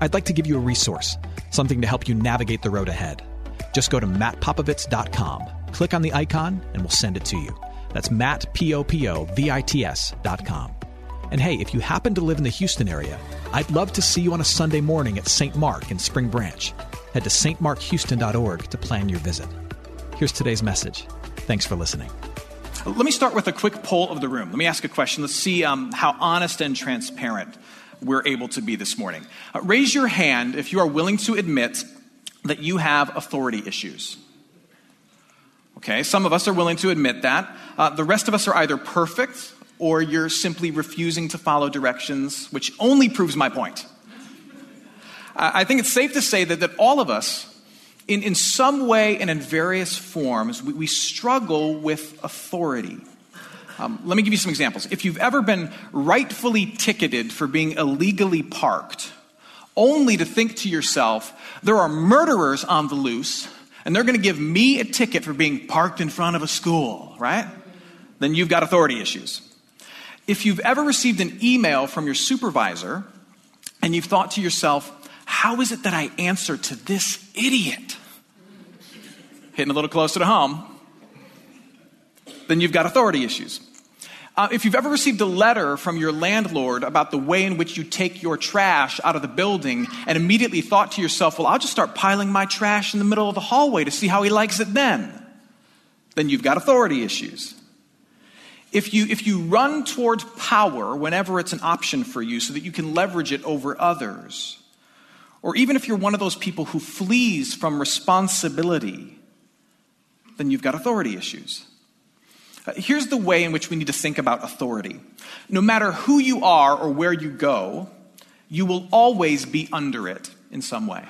I'd like to give you a resource, something to help you navigate the road ahead. Just go to mattpopovits.com, click on the icon, and we'll send it to you. That's Matt, P-O-P-O-V-I-T-S dot com. And hey, if you happen to live in the Houston area, I'd love to see you on a Sunday morning at St. Mark in Spring Branch. Head to stmarkhouston.org to plan your visit. Here's today's message. Thanks for listening. Let me start with a quick poll of the room. Let me ask a question. Let's see um, how honest and transparent we're able to be this morning. Uh, raise your hand if you are willing to admit that you have authority issues. Okay, some of us are willing to admit that. Uh, the rest of us are either perfect or you're simply refusing to follow directions, which only proves my point. I think it's safe to say that, that all of us, in, in some way and in various forms, we, we struggle with authority. Um, let me give you some examples. If you've ever been rightfully ticketed for being illegally parked, only to think to yourself, there are murderers on the loose, and they're going to give me a ticket for being parked in front of a school, right? Then you've got authority issues. If you've ever received an email from your supervisor and you've thought to yourself, how is it that I answer to this idiot? Hitting a little closer to home, then you've got authority issues. Uh, if you've ever received a letter from your landlord about the way in which you take your trash out of the building and immediately thought to yourself, well, I'll just start piling my trash in the middle of the hallway to see how he likes it then, then you've got authority issues. If you, if you run towards power whenever it's an option for you so that you can leverage it over others, or even if you're one of those people who flees from responsibility, then you've got authority issues. Uh, here's the way in which we need to think about authority. No matter who you are or where you go, you will always be under it in some way.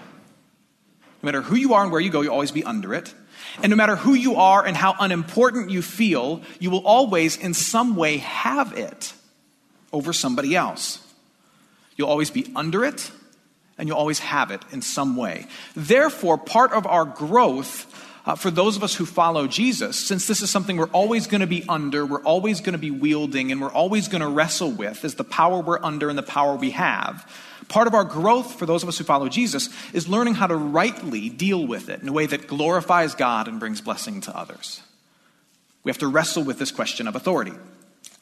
No matter who you are and where you go, you'll always be under it. And no matter who you are and how unimportant you feel, you will always, in some way, have it over somebody else. You'll always be under it, and you'll always have it in some way. Therefore, part of our growth uh, for those of us who follow Jesus, since this is something we're always going to be under, we're always going to be wielding, and we're always going to wrestle with, is the power we're under and the power we have. Part of our growth for those of us who follow Jesus is learning how to rightly deal with it in a way that glorifies God and brings blessing to others. We have to wrestle with this question of authority.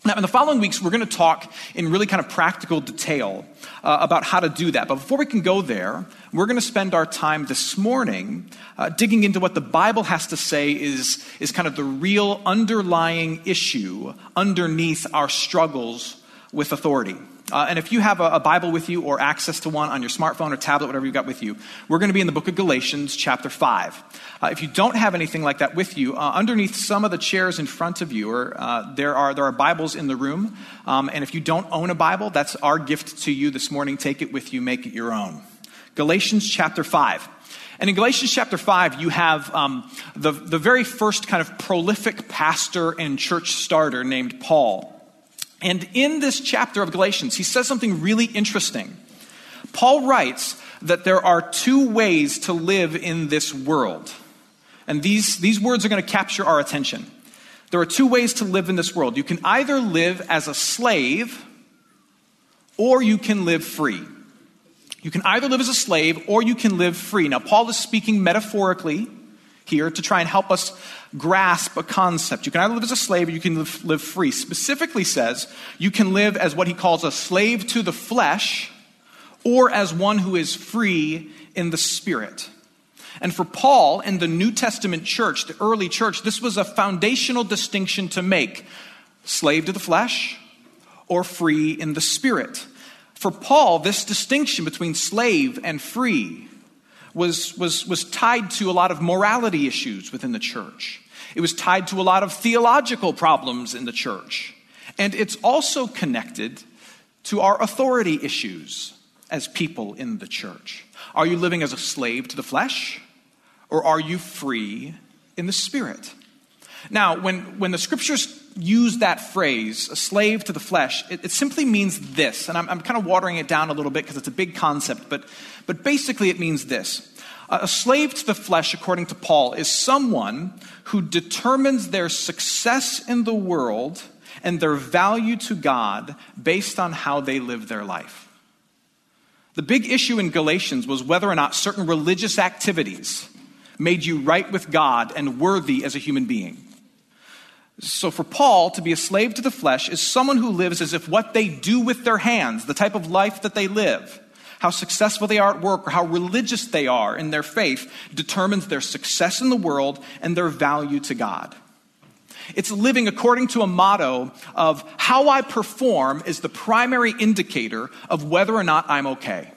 Now, in the following weeks, we're going to talk in really kind of practical detail uh, about how to do that. But before we can go there, we're going to spend our time this morning uh, digging into what the Bible has to say is, is kind of the real underlying issue underneath our struggles with authority. Uh, and if you have a, a, Bible with you or access to one on your smartphone or tablet, whatever you've got with you, we're going to be in the book of Galatians, chapter 5. Uh, if you don't have anything like that with you, uh, underneath some of the chairs in front of you, or, uh, there, are, there are Bibles in the room. Um, and if you don't own a Bible, that's our gift to you this morning. Take it with you, make it your own. Galatians, chapter 5. And in Galatians chapter 5, you have um, the, the very first kind of prolific pastor and church starter named Paul. And in this chapter of Galatians, he says something really interesting. Paul writes that there are two ways to live in this world. And these, these words are going to capture our attention. There are two ways to live in this world. You can either live as a slave or you can live free. You can either live as a slave or you can live free. Now, Paul is speaking metaphorically here to try and help us grasp a concept. You can either live as a slave or you can live, live, free. Specifically says you can live as what he calls a slave to the flesh or as one who is free in the spirit. And for Paul and the New Testament church, the early church, this was a foundational distinction to make slave to the flesh or free in the spirit. For Paul, this distinction between slave and free was, was, was tied to a lot of morality issues within the church. It was tied to a lot of theological problems in the church. And it's also connected to our authority issues as people in the church. Are you living as a slave to the flesh, or are you free in the spirit? Now, when, when the scriptures use that phrase, a slave to the flesh, it, it simply means this. And I'm, I'm, kind of watering it down a little bit because it's a big concept, but, but basically it means this. A slave to the flesh, according to Paul, is someone who determines their success in the world and their value to God based on how they live their life. The big issue in Galatians was whether or not certain religious activities made you right with God and worthy as a human being. So, for Paul, to be a slave to the flesh is someone who lives as if what they do with their hands, the type of life that they live, how successful they are at work, or how religious they are in their faith, determines their success in the world and their value to God. It's living according to a motto of how I perform is the primary indicator of whether or not I'm okay.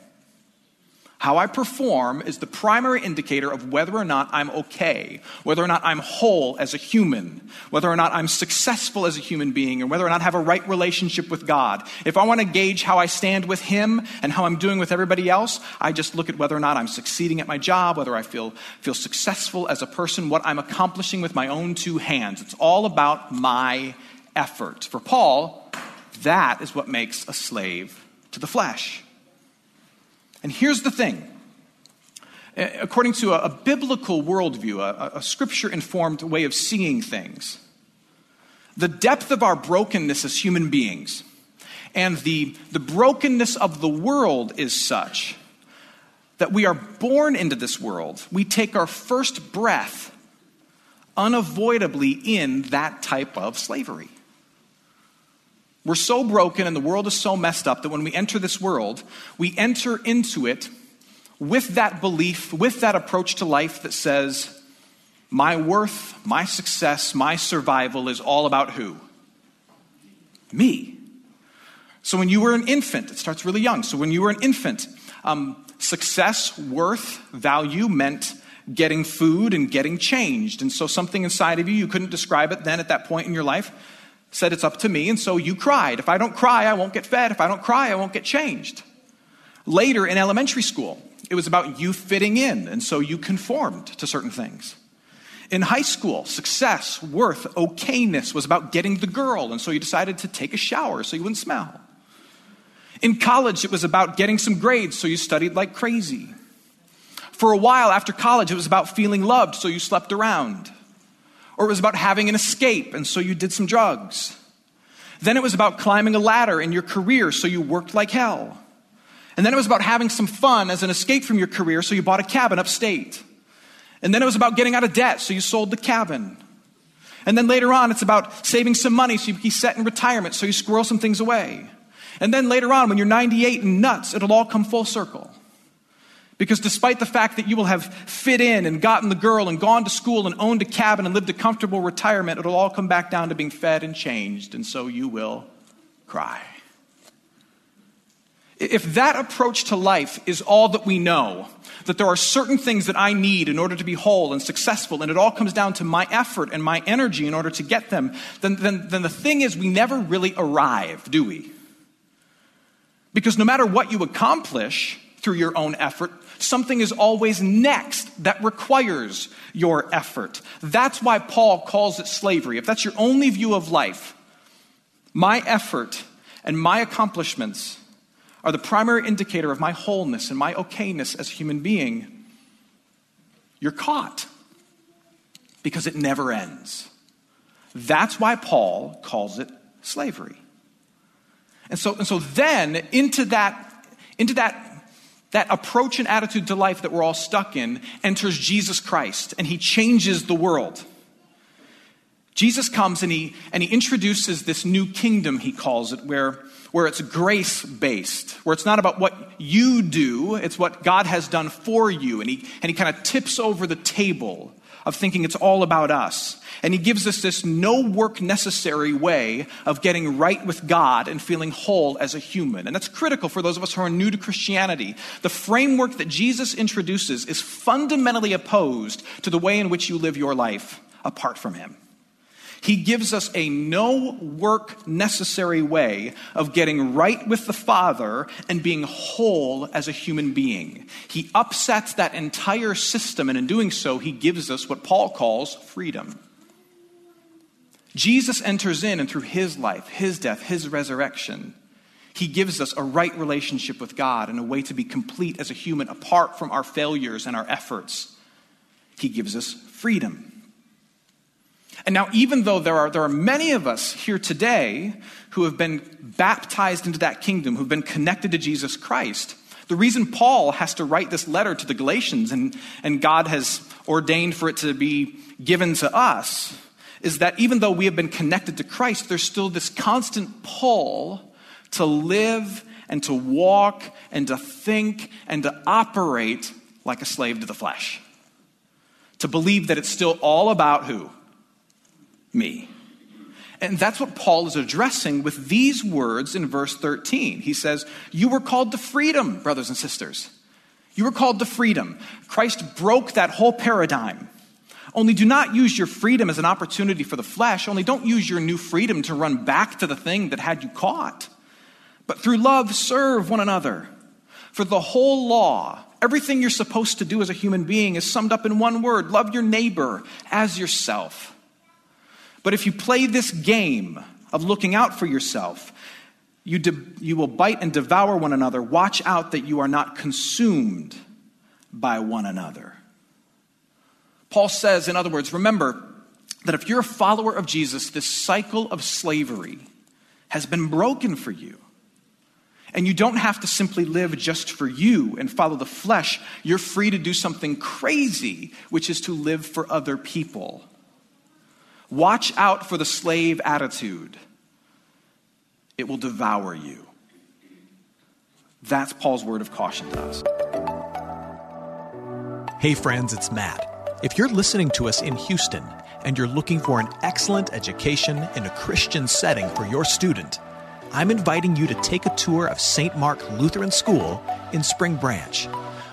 How I perform is the primary indicator of whether or not I'm okay, whether or not I'm whole as a human, whether or not I'm successful as a human being, or whether or not I have a right relationship with God. If I want to gauge how I stand with Him and how I'm doing with everybody else, I just look at whether or not I'm succeeding at my job, whether I feel, feel successful as a person, what I'm accomplishing with my own two hands. It's all about my effort. For Paul, that is what makes a slave to the flesh. And here's the thing according to a, a biblical worldview, a, a scripture informed way of seeing things, the depth of our brokenness as human beings and the, the brokenness of the world is such that we are born into this world. We take our first breath unavoidably in that type of slavery. We're so broken and the world is so messed up that when we enter this world, we enter into it with that belief, with that approach to life that says, my worth, my success, my survival is all about who? Me. So when you were an infant, it starts really young. So when you were an infant, um, success, worth, value meant getting food and getting changed. And so something inside of you, you couldn't describe it then at that point in your life, said it's up to me, and so you cried. If I don't cry, I won't get fed. If I don't cry, I won't get changed. Later in elementary school, it was about you fitting in, and so you conformed to certain things. In high school, success, worth, okayness was about getting the girl, and so you decided to take a shower so you wouldn't smell. In college, it was about getting some grades, so you studied like crazy. For a while after college, it was about feeling loved, so you slept around. Or it was about having an escape, and so you did some drugs. Then it was about climbing a ladder in your career, so you worked like hell. And then it was about having some fun as an escape from your career, so you bought a cabin upstate. And then it was about getting out of debt, so you sold the cabin. And then later on, it's about saving some money so you can be set in retirement, so you squirrel some things away. And then later on, when you're 98 and nuts, it'll all come full circle. Because despite the fact that you will have fit in and gotten the girl and gone to school and owned a cabin and lived a comfortable retirement, it'll all come back down to being fed and changed, and so you will cry. If that approach to life is all that we know, that there are certain things that I need in order to be whole and successful, and it all comes down to my effort and my energy in order to get them, then, then, then the thing is, we never really arrive, do we? Because no matter what you accomplish through your own effort, something is always next that requires your effort. That's why Paul calls it slavery. If that's your only view of life, my effort and my accomplishments are the primary indicator of my wholeness and my okayness as a human being, you're caught because it never ends. That's why Paul calls it slavery. And so, and so then into that, into that that approach and attitude to life that we're all stuck in enters Jesus Christ and he changes the world. Jesus comes and he, and he introduces this new kingdom, he calls it, where, where it's grace based, where it's not about what you do, it's what God has done for you. And he, and he kind of tips over the table of thinking it's all about us. And he gives us this no work necessary way of getting right with God and feeling whole as a human. And that's critical for those of us who are new to Christianity. The framework that Jesus introduces is fundamentally opposed to the way in which you live your life apart from him. He gives us a no work necessary way of getting right with the Father and being whole as a human being. He upsets that entire system, and in doing so, he gives us what Paul calls freedom. Jesus enters in, and through his life, his death, his resurrection, he gives us a right relationship with God and a way to be complete as a human apart from our failures and our efforts. He gives us freedom. And now, even though there are, there are many of us here today who have been baptized into that kingdom, who've been connected to Jesus Christ, the reason Paul has to write this letter to the Galatians and, and God has ordained for it to be given to us is that even though we have been connected to Christ, there's still this constant pull to live and to walk and to think and to operate like a slave to the flesh. To believe that it's still all about who? Me. And that's what Paul is addressing with these words in verse 13. He says, You were called to freedom, brothers and sisters. You were called to freedom. Christ broke that whole paradigm. Only do not use your freedom as an opportunity for the flesh. Only don't use your new freedom to run back to the thing that had you caught. But through love, serve one another. For the whole law, everything you're supposed to do as a human being, is summed up in one word love your neighbor as yourself. But if you play this game of looking out for yourself, you, de- you will bite and devour one another. Watch out that you are not consumed by one another. Paul says, in other words, remember that if you're a follower of Jesus, this cycle of slavery has been broken for you. And you don't have to simply live just for you and follow the flesh. You're free to do something crazy, which is to live for other people. Watch out for the slave attitude, it will devour you. That's Paul's word of caution to us. Hey, friends, it's Matt. If you're listening to us in Houston and you're looking for an excellent education in a Christian setting for your student, I'm inviting you to take a tour of St. Mark Lutheran School in Spring Branch.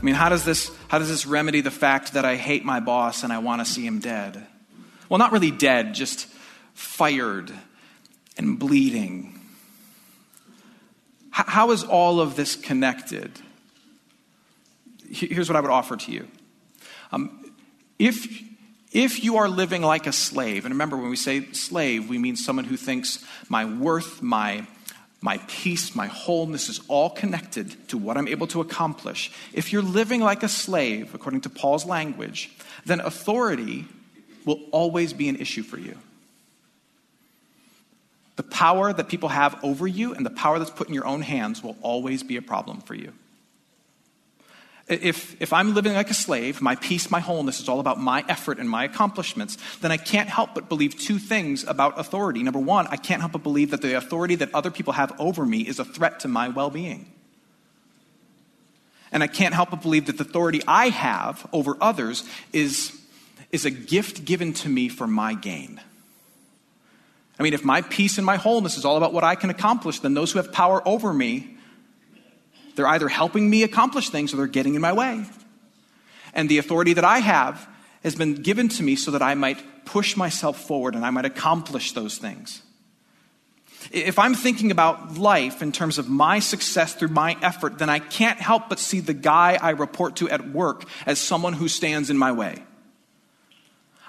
I mean, how does this, how does this remedy the fact that I hate my boss and I want to see him dead? Well, not really dead, just fired and bleeding. How is all of this connected? Here's what I would offer to you. Um, if, if you are living like a slave, and remember when we say slave, we mean someone who thinks my worth, my my peace, my wholeness is all connected to what I'm able to accomplish. If you're living like a slave, according to Paul's language, then authority will always be an issue for you. The power that people have over you and the power that's put in your own hands will always be a problem for you. If, if I'm living like a slave, my peace, my wholeness is all about my effort and my accomplishments, then I can't help but believe two things about authority. Number one, I can't help but believe that the authority that other people have over me is a threat to my well being. And I can't help but believe that the authority I have over others is, is a gift given to me for my gain. I mean, if my peace and my wholeness is all about what I can accomplish, then those who have power over me they're either helping me accomplish things or they're getting in my way. And the authority that I have has been given to me so that I might push myself forward and I might accomplish those things. If I'm thinking about life in terms of my success through my effort, then I can't help but see the guy I report to at work as someone who stands in my way.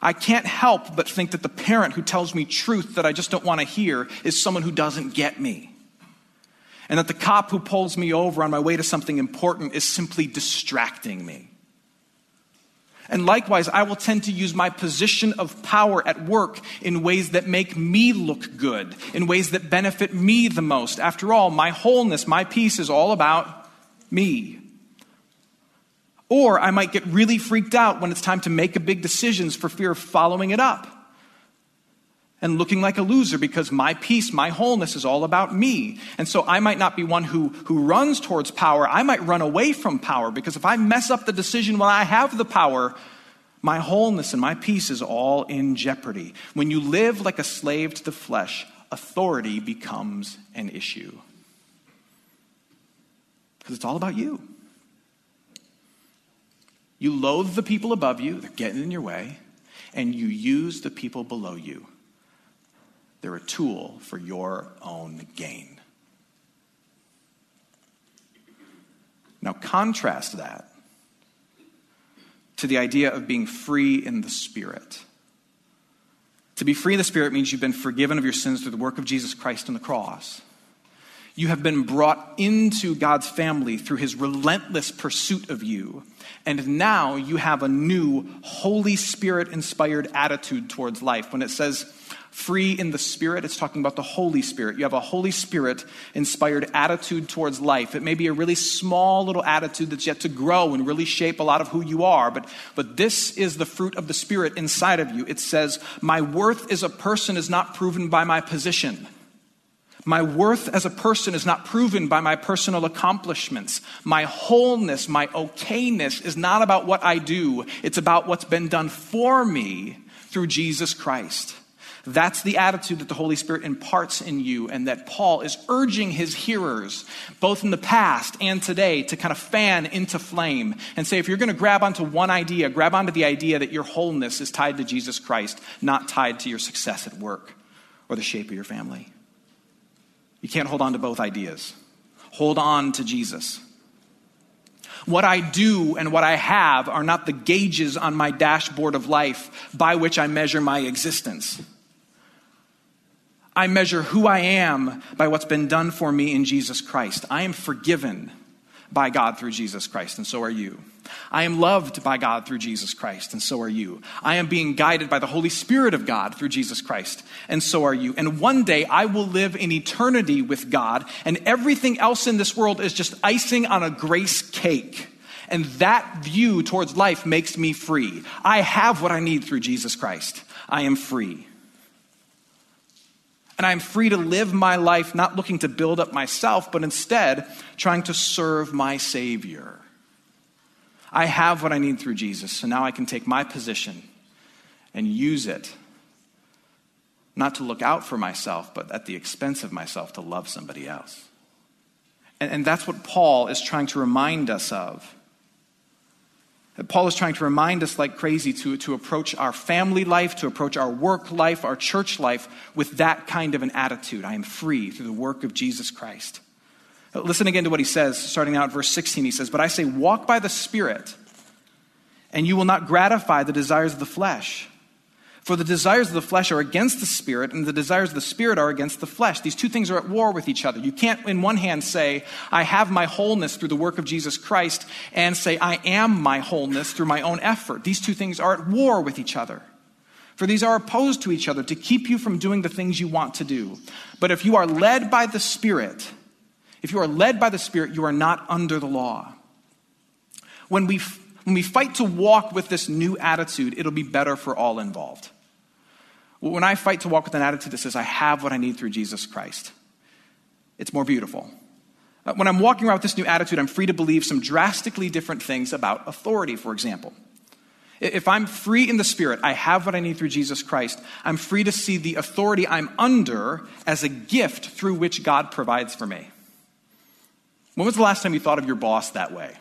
I can't help but think that the parent who tells me truth that I just don't want to hear is someone who doesn't get me. And that the cop who pulls me over on my way to something important is simply distracting me. And likewise, I will tend to use my position of power at work in ways that make me look good, in ways that benefit me the most. After all, my wholeness, my peace is all about me. Or I might get really freaked out when it's time to make a big decisions for fear of following it up and looking like a loser because my peace, my wholeness is all about me. And so I might not be one who, who runs towards power. I might run away from power because if I mess up the decision while I have the power, my wholeness and my peace is all in jeopardy. When you live like a slave to the flesh, authority becomes an issue. Because it's all about you. You loathe the people above you, they're getting in your way, and you use the people below you they're a tool for your own gain. Now, contrast that to the idea of being free in the Spirit. To be free in the Spirit means you've been forgiven of your sins through the work of Jesus Christ on the cross. You have been brought into God's family through his relentless pursuit of you. And now you have a new Holy Spirit inspired attitude towards life. When it says, free in the Spirit, it's talking about the Holy Spirit. You have a Holy Spirit inspired attitude towards life. It may be a really small little attitude that's yet to grow and really shape a lot of who you are, but, but this is the fruit of the Spirit inside of you. It says, My worth as a person is not proven by my position. My worth as a person is not proven by my personal accomplishments. My wholeness, my okayness is not about what I do. It's about what's been done for me through Jesus Christ. That's the attitude that the Holy Spirit imparts in you, and that Paul is urging his hearers, both in the past and today, to kind of fan into flame and say, if you're going to grab onto one idea, grab onto the idea that your wholeness is tied to Jesus Christ, not tied to your success at work or the shape of your family. You can't hold on to both ideas. Hold on to Jesus. What I do and what I have are not the gauges on my dashboard of life by which I measure my existence. I measure who I am by what's been done for me in Jesus Christ. I am forgiven by God through Jesus Christ, and so are you. I am loved by God through Jesus Christ, and so are you. I am being guided by the Holy Spirit of God through Jesus Christ, and so are you. And one day I will live in eternity with God, and everything else in this world is just icing on a grace cake. And that view towards life makes me free. I have what I need through Jesus Christ. I am free. And I'm free to live my life not looking to build up myself, but instead trying to serve my Savior. I have what I need through Jesus, so now I can take my position and use it, not to look out for myself, but at the expense of myself to love somebody else. And, and that's what Paul is trying to remind us of Paul is trying to remind us like crazy to, to approach our family life, to approach our work life, our church life with that kind of an attitude. I am free through the work of Jesus Christ. Listen again to what he says, starting out at verse 16. He says, But I say, walk by the Spirit, and you will not gratify the desires of the flesh. For the desires of the flesh are against the spirit, and the desires of the spirit are against the flesh. These two things are at war with each other. You can't, in one hand, say, I have my wholeness through the work of Jesus Christ, and say, I am my wholeness through my own effort. These two things are at war with each other. For these are opposed to each other to keep you from doing the things you want to do. But if you are led by the Spirit, if you are led by the Spirit, you are not under the law. When we when we fight to walk with this new attitude, it'll be better for all involved. When I fight to walk with an attitude that says, I have what I need through Jesus Christ, it's more beautiful. Uh, when I'm walking around with this new attitude, I'm free to believe some drastically different things about authority, for example. If I'm free in the Spirit, I have what I need through Jesus Christ, I'm free to see the authority I'm under as a gift through which God provides for me. When was the last time you thought of your boss that way?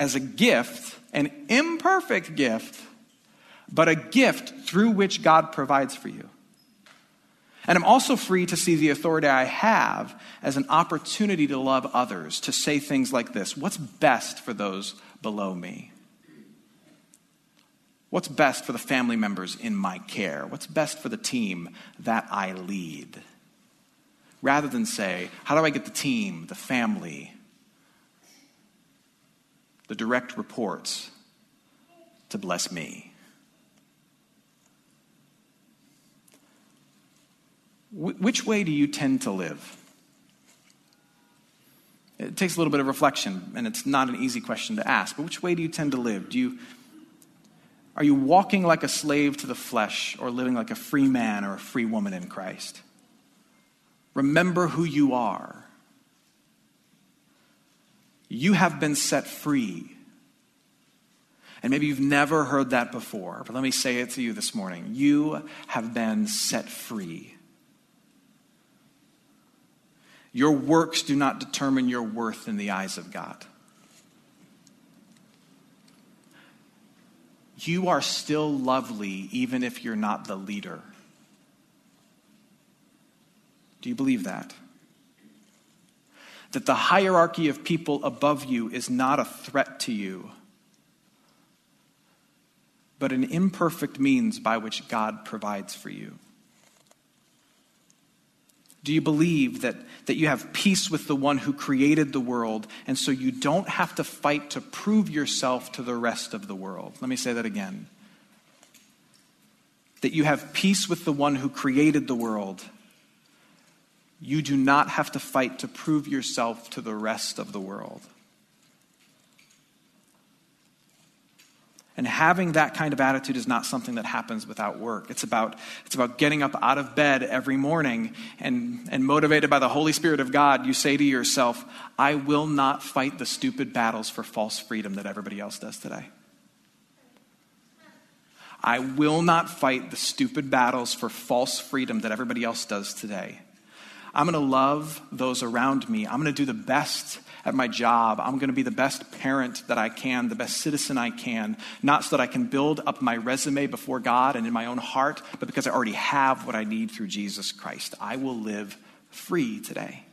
As a gift, an imperfect gift, but a gift through which God provides for you. And I'm also free to see the authority I have as an opportunity to love others, to say things like this What's best for those below me? What's best for the family members in my care? What's best for the team that I lead? rather than say, How do I get the team, the family, the direct reports to bless me? Wh- which way do you tend to live? It takes a little bit of reflection, and it's not an easy question to ask, but which way do you tend to live? Do you, are you walking like a slave to the flesh or living like a free man or a free woman in Christ? Remember who you are. You have been set free. And maybe you've never heard that before, but let me say it to you this morning. You have been set free. Your works do not determine your worth in the eyes of God. You are still lovely even if you're not the leader. Do you believe that? That the hierarchy of people above you is not a threat to you, but an imperfect means by which God provides for you. Do you believe that, that you have peace with the one who created the world, and so you don't have to fight to prove yourself to the rest of the world? Let me say that again. That you have peace with the one who created the world. You do not have to fight to prove yourself to the rest of the world. And having that kind of attitude is not something that happens without work. It's about, it's about getting up out of bed every morning and, and motivated by the Holy Spirit of God, you say to yourself, I will not fight the stupid battles for false freedom that everybody else does today. I will not fight the stupid battles for false freedom that everybody else does today. I'm going to love those around me. I'm going to do the best at my job. I'm going to be the best parent that I can, the best citizen I can, not so that I can build up my resume before God and in my own heart, but because I already have what I need through Jesus Christ. I will live free today.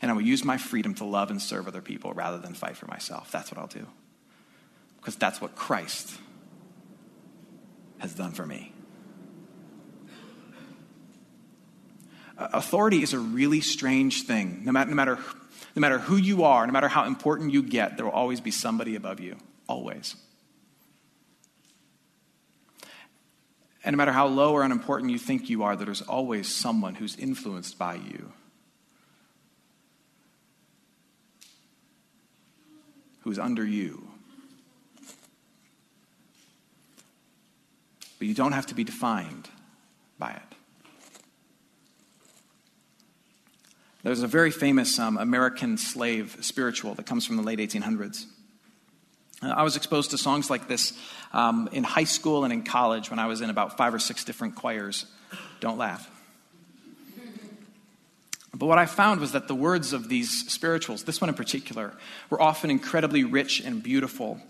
And I will use my freedom to love and serve other people rather than fight for myself. That's what I'll do. Because that's what Christ has done for me. Authority is a really strange thing. No matter, no matter no matter who you are, no matter how important you get, there will always be somebody above you. Always. And no matter how low or unimportant you think you are, there's always someone who's influenced by you. Who's under you. But you don't have to be defined by it. There's a very famous um, American slave spiritual that comes from the late 1800s. Uh, I was exposed to songs like this um, in high school and in college when I was in about five or six different choirs. Don't laugh. But what I found was that the words of these spirituals, this one in particular, were often incredibly rich and beautiful.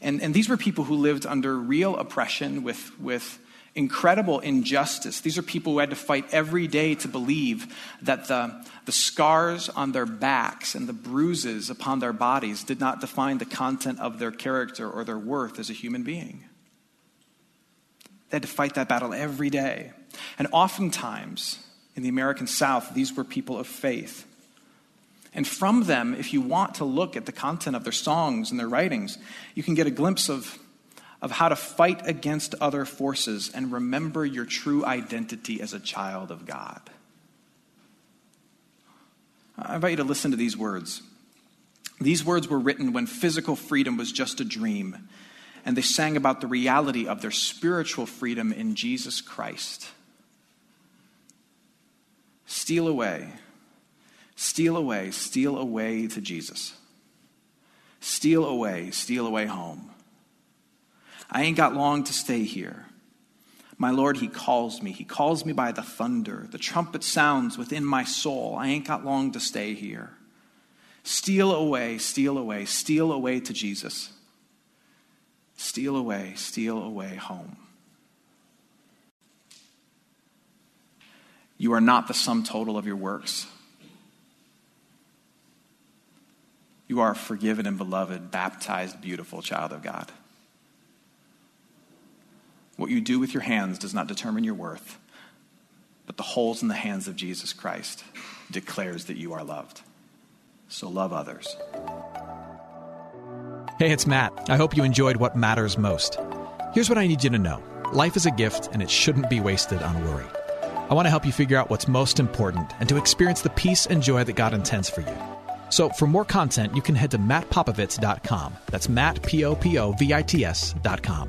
And, and these were people who lived under real oppression with, with incredible injustice. These are people who had to fight every day to believe that the, the scars on their backs and the bruises upon their bodies did not define the content of their character or their worth as a human being. They had to fight that battle every day. And oftentimes, in the American South, these were people of faith. And from them, if you want to look at the content of their songs and their writings, you can get a glimpse of of how to fight against other forces and remember your true identity as a child of God. I invite you to listen to these words. These words were written when physical freedom was just a dream, and they sang about the reality of their spiritual freedom in Jesus Christ. Steal away, steal away, steal away to Jesus. Steal away, steal away home. I ain't got long to stay here. My Lord, He calls me. He calls me by the thunder. The trumpet sounds within my soul. I ain't got long to stay here. Steal away, steal away, steal away to Jesus. Steal away, steal away home. You are not the sum total of your works. You are forgiven and beloved, baptized, beautiful child of God. What you do with your hands does not determine your worth. but the holes in the hands of Jesus Christ declares that you are loved. So love others. Hey, it's Matt. I hope you enjoyed what matters most. Here's what I need you to know life is a gift, and it shouldn't be wasted on worry. I want to help you figure out what's most important and to experience the peace and joy that God intends for you. So, for more content, you can head to mattpopovits.com. That's Matt, P O P O V I T S.com.